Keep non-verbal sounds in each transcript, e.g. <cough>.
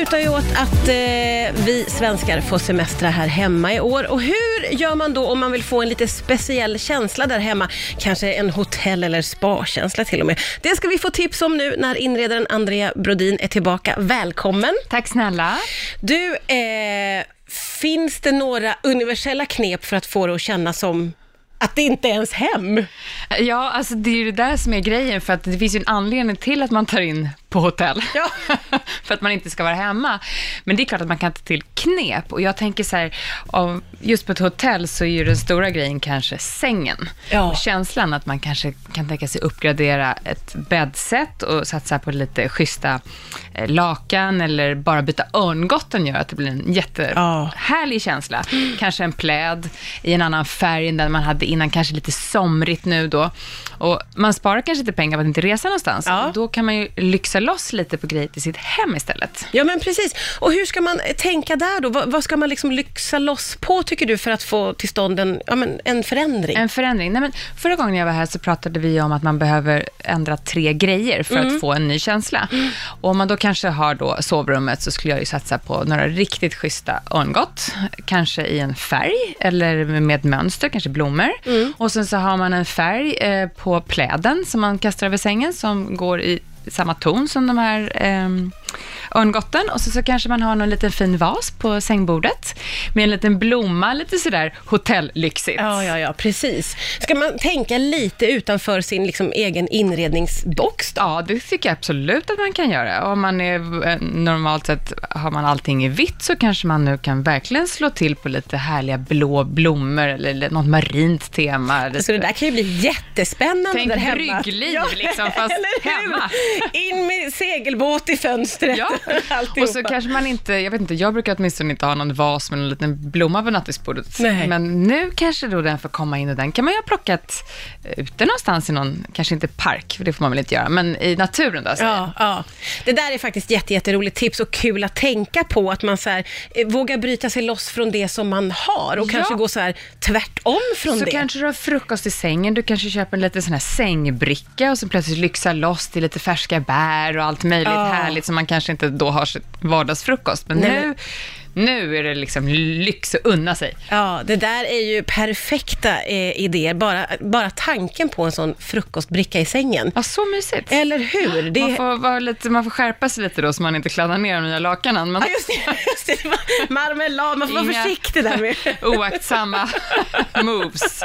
lutar ju åt att eh, vi svenskar får semestra här hemma i år. Och hur gör man då om man vill få en lite speciell känsla där hemma? Kanske en hotell eller spa-känsla till och med. Det ska vi få tips om nu när inredaren Andrea Brodin är tillbaka. Välkommen! Tack snälla. Du, eh, finns det några universella knep för att få det att kännas som att det inte är ens hem? Ja, alltså det är ju det där som är grejen, för att det finns ju en anledning till att man tar in på hotell. Ja. <laughs> för att man inte ska vara hemma. Men det är klart att man kan ta till knep. Och jag tänker så här, om- just på ett hotell så är ju den stora grejen kanske sängen. Ja. Och känslan att man kanske kan tänka sig uppgradera ett bäddset och satsa på lite schyssta eh, lakan eller bara byta örngotten gör att det blir en jättehärlig känsla. Kanske en pläd i en annan färg än den man hade innan, kanske lite somrigt nu då. Och man sparar kanske lite pengar på att inte resa någonstans. Ja. Då kan man ju lyxa loss lite på grejer till sitt hem istället. Ja, men precis. Och hur ska man eh, tänka där då? Vad, vad ska man liksom lyxa loss på, tycker du, för att få till stånd en, ja, men en förändring? En förändring. Nej, men förra gången jag var här så pratade vi om att man behöver ändra tre grejer för att få en ny känsla. Och om man då kanske har då sovrummet så skulle jag ju satsa på några riktigt schyssta örngott. Kanske i en färg eller med mönster, kanske blommor. Och sen så har man en färg eh, på pläden som man kastar över sängen som går i samma ton som de här eh, örngotten. Och så, så kanske man har någon liten fin vas på sängbordet med en liten blomma, lite sådär hotellyxigt. Ja, ja, ja, precis. Ska man tänka lite utanför sin liksom, egen inredningsbox då? Ja, det tycker jag absolut att man kan göra. Om man är, eh, normalt sett har man allting i vitt så kanske man nu kan verkligen slå till på lite härliga blå blommor eller något marint tema. Så det där kan ju bli jättespännande Tänk där hemma. bryggliv, liksom, <laughs> fast eller hur? hemma. In med segelbåt i fönstret. Ja, <laughs> Alltihopa. och så kanske man inte, jag vet inte, jag brukar åtminstone inte ha någon vas med en liten blomma på nattduksbordet. Men nu kanske då den får komma in och den kan man ju ha plockat ute någonstans i någon, kanske inte park, för det får man väl inte göra, men i naturen då. Ja, ja. Det där är faktiskt jätte, jätteroligt tips och kul att tänka på, att man så här, eh, vågar bryta sig loss från det som man har och Ja. kanske gå så här tvärtom från Så det. kanske du har frukost i sängen, du kanske köper en liten sån här sängbricka och så plötsligt lyxar loss till lite färska bär och allt möjligt Ja. härligt som man kanske inte då har sitt vardagsfrukost. Men Nej, nu, nu är det liksom lyx att unna sig. Ja, det där är ju perfekta eh, idéer. Bara, bara tanken på en sån frukostbricka i sängen. Ja, så mysigt. Eller hur? Det... Man, får vara lite, man får skärpa sig lite då så man inte kladdar ner de nya lakanen. Men Ja, just det, just det. Marmelad, man får vara Inga- försiktig där med. <laughs> oaktsamma <laughs> moves.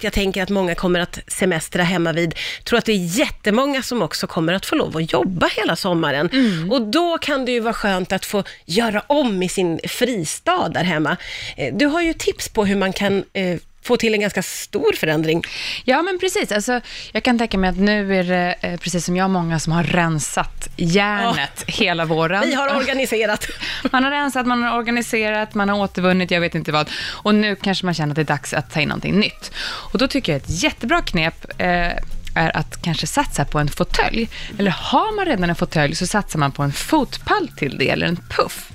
Jag tänker att många kommer att semestra hemma vid. tror att det är jättemånga som också kommer att få lov att jobba hela sommaren. Mm. Och då kan det ju vara skönt att få göra om i sin fristad där hemma. Eh, Du har ju tips på hur man kan eh, få till en ganska stor förändring. Ja, men precis. Alltså, jag kan tänka mig att nu är det, eh, precis som jag, många som har rensat järnet hela våren. Vi har organiserat. <laughs> Man har rensat, man har organiserat, man har återvunnit, jag vet inte vad. Och nu kanske man känner att det är dags att ta in någonting nytt. Och då tycker jag ett jättebra knep eh, är att kanske satsa på en fåtölj. Eller har man redan en fåtölj så satsar man på en fotpall till det, eller en puff.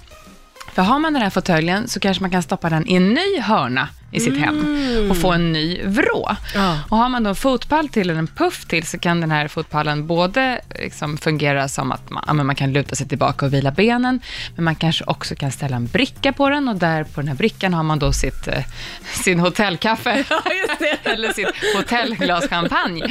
För har man den här fåtöljen så kanske man kan stoppa den i en ny hörna i sitt hem och få en ny vrå. Ja. Och har man då en fotpall till eller en puff till så kan den här fotpallen både liksom fungera som att man, ja, man kan luta sig tillbaka och vila benen, men man kanske också kan ställa en bricka på den och där på den här brickan har man då sitt, eh, <laughs> sin hotellkaffe. <laughs> eller sitt hotellglas champagne.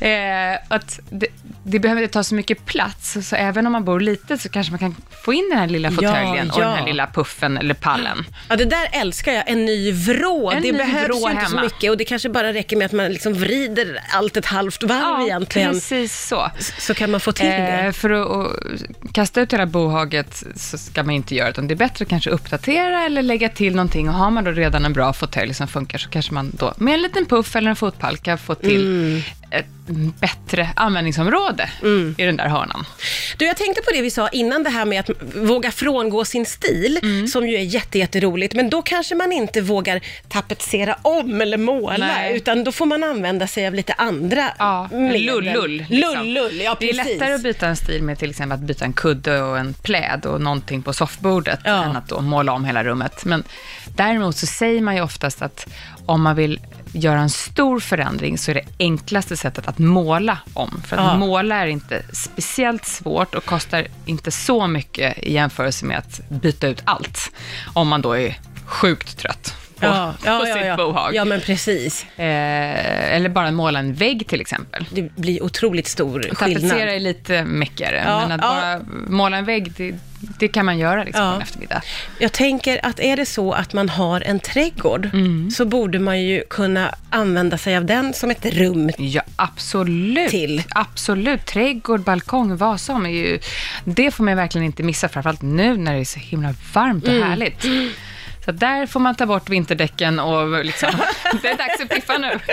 Eh, att det, det behöver inte ta så mycket plats, så även om man bor litet så kanske man kan få in den här lilla Ja, fåtöljen och ja. den här lilla puffen eller pallen. Ja, det där älskar jag. En ny vrå. En det behövs vrå ju inte så hemma. mycket och det kanske bara räcker med att man liksom vrider allt ett halvt varv egentligen. precis så. Så kan man få till det. Eh, för att, att kasta ut hela bohaget så ska man inte göra, utan det är bättre att kanske uppdatera eller lägga till någonting. Och har man då redan en bra fåtölj som funkar så kanske man då med en liten puff eller en fotpall kan få till Mm. Ett bättre användningsområde Mm. i den där hörnan. Du, jag tänkte på det vi sa innan, det här med att våga frångå sin stil, Mm. som ju är jätte, jätteroligt, men då kanske man inte vågar tapetsera om eller måla, Nej. utan då får man använda sig av lite andra Ja, lull-lull. liksom. Lull-lull, ja Det är precis. lättare att byta en stil med till exempel att byta en kudde och en pläd och någonting på soffbordet Ja. än att då måla om hela rummet. Men däremot så säger man ju oftast att om man vill göra en stor förändring så är det enklaste sättet att måla om. För att Ja. måla är inte speciellt svårt och kostar inte så mycket i jämförelse med att byta ut allt. Om man då är sjukt trött på, Ja, ja, på ja, sitt ja. bohag. ja, men precis. Eh, eller bara måla en vägg till exempel. Det blir otroligt stor skillnad. Tapetsera är lite mäckigare, Ja, men att ja. bara måla en vägg, det, det kan man göra liksom Ja. på en eftermiddag. Jag tänker att är det så att man har en trädgård, Mm. så borde man ju kunna använda sig av den som ett rum. Ja, absolut. Till. Absolut. Trädgård, balkong, vad som är ju... Det får man verkligen inte missa, framförallt nu när det är så himla varmt Mm. och härligt. Så där får man ta bort vinterdäcken och liksom, <laughs> det är dags att piffa nu. <laughs>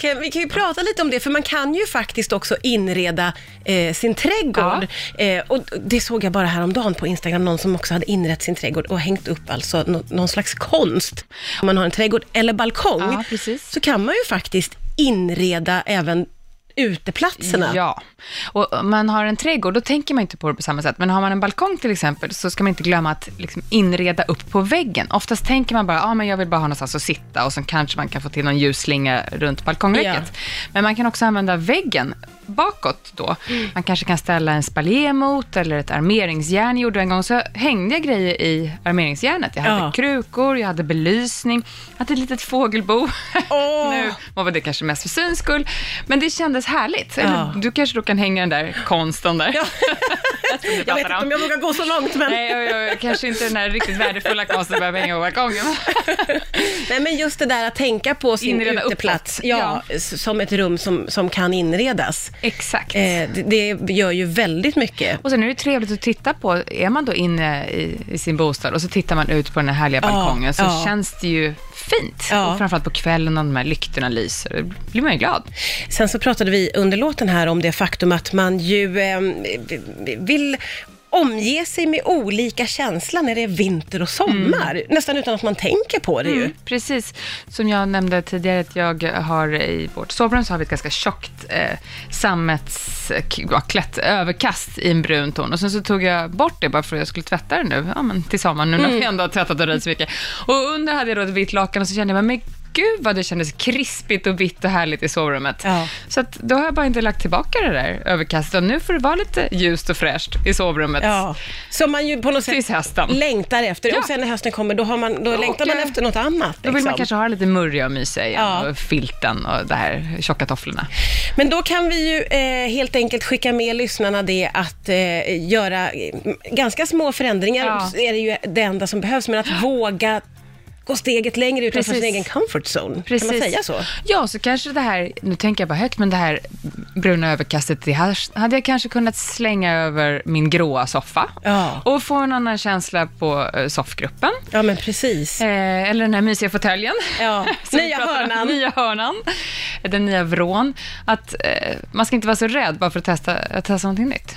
Kan, vi kan ju prata lite om det, för man kan ju faktiskt också inreda eh, sin trädgård. Eh, och det såg jag bara häromdagen på Instagram, någon som också hade inrett sin trädgård och hängt upp alltså nå, någon slags konst. Om man har en trädgård eller balkong, Ja, så kan man ju faktiskt inreda även uteplatserna. Ja, och om man har en trädgård, då tänker man inte på det på samma sätt. Men har man en balkong till exempel, så ska man inte glömma att liksom inreda upp på väggen. Oftast tänker man bara, ja ah, men jag vill bara ha någonstans att sitta och så kanske man kan få till någon ljusslinga runt balkongräcket. Men man kan också använda väggen bakåt då. Man kanske kan ställa en spalier mot eller ett armeringsjärn. Jag gjorde en gång så hängde jag grejer i armeringsjärnet. Jag hade Ja. krukor, jag hade belysning, jag hade ett litet fågelbo. <laughs> Åh. nu var det kanske mest för syns skull, men det kändes härligt. Eller, Ja. du kanske då kan hänga den där konsten där. Ja. <laughs> Jag vet inte om jag vågar gå så långt, men... Nej, jag, jag, kanske inte den där riktigt värdefulla konsten behöver hänga på balkongen. <laughs> Nej, men just det där att tänka på sin Inreda uteplats ja, s- som ett rum som, som kan inredas. Exakt. Eh, det, det gör ju väldigt mycket. Och sen är det trevligt att titta på, är man då inne i, i sin bostad och så tittar man ut på den här härliga Ja, balkongen så ja. känns det ju fint. Ja. Och framförallt på kvällen när de här lyktorna lyser, då blir man ju glad. Sen så pratade vi under låten här om det faktum att man ju eh, vill omge sig med olika känslor när det är vinter och sommar. Nästan utan att man tänker på det ju. Mm, precis. Som jag nämnde tidigare, att jag har i vårt sovrum så har vi ett ganska tjockt eh, sammetsklätt överkast i en brun ton. Och sen så tog jag bort det bara för att jag skulle tvätta det nu, ja, men till sommaren, nu när vi ändå har tvättat och röjt så mycket. Och under hade jag då ett vitt lakan och så kände jag, men gud vad det kändes krispigt och vitt och härligt i sovrummet. Ja. Så att då har jag bara inte lagt tillbaka det där överkastet. Och nu får det vara lite ljust och fräscht i sovrummet. Ja, som man ju på något sätt hösten. längtar efter. Ja. Och sen när hösten kommer, då, har man, då Och, längtar man efter något annat. Då vill man liksom. kanske ha lite murriga och mysiga igen. Ja. Och filten och det här tjocka tofflorna. Men då kan vi ju eh, helt enkelt skicka med lyssnarna det att eh, göra eh, ganska små förändringar, Ja. är det ju det enda som behövs, men att våga gå steget längre utanför sin egen comfort zone. Precis. Kan man säga så? Ja, så kanske det här, nu tänker jag bara högt, men det här bruna överkastet, det hade jag kanske kunnat slänga över min gråa soffa. Ja. Och få en annan känsla på eh, soffgruppen. Ja, men precis. Eh, eller den här mysiga fåtöljen. Ja. <laughs> Nya hörnan. Nya hörnan. Den nya vrån. Att eh, man ska inte vara så rädd bara för att testa, att testa någonting nytt.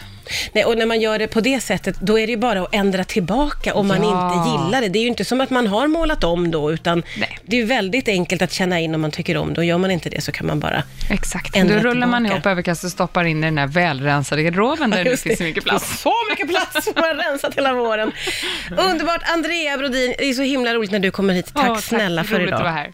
Nej, och när man gör det på det sättet, då är det ju bara att ändra tillbaka om man Ja. inte gillar det. Det är ju inte som att man har målat om då, utan Nej. det är ju väldigt enkelt att känna in om man tycker om det. Och gör man inte det så kan man bara... Exakt. Ändra Då rullar man tillbaka. ihop överkastet och stoppar in i den här välrensade garderoben där det Just finns så mycket plats. Så mycket plats som har rensat hela våren. <laughs> Underbart! Andrea Brodin, det är så himla roligt när du kommer hit. Tack Åh, snälla för Roligt idag. att vara här.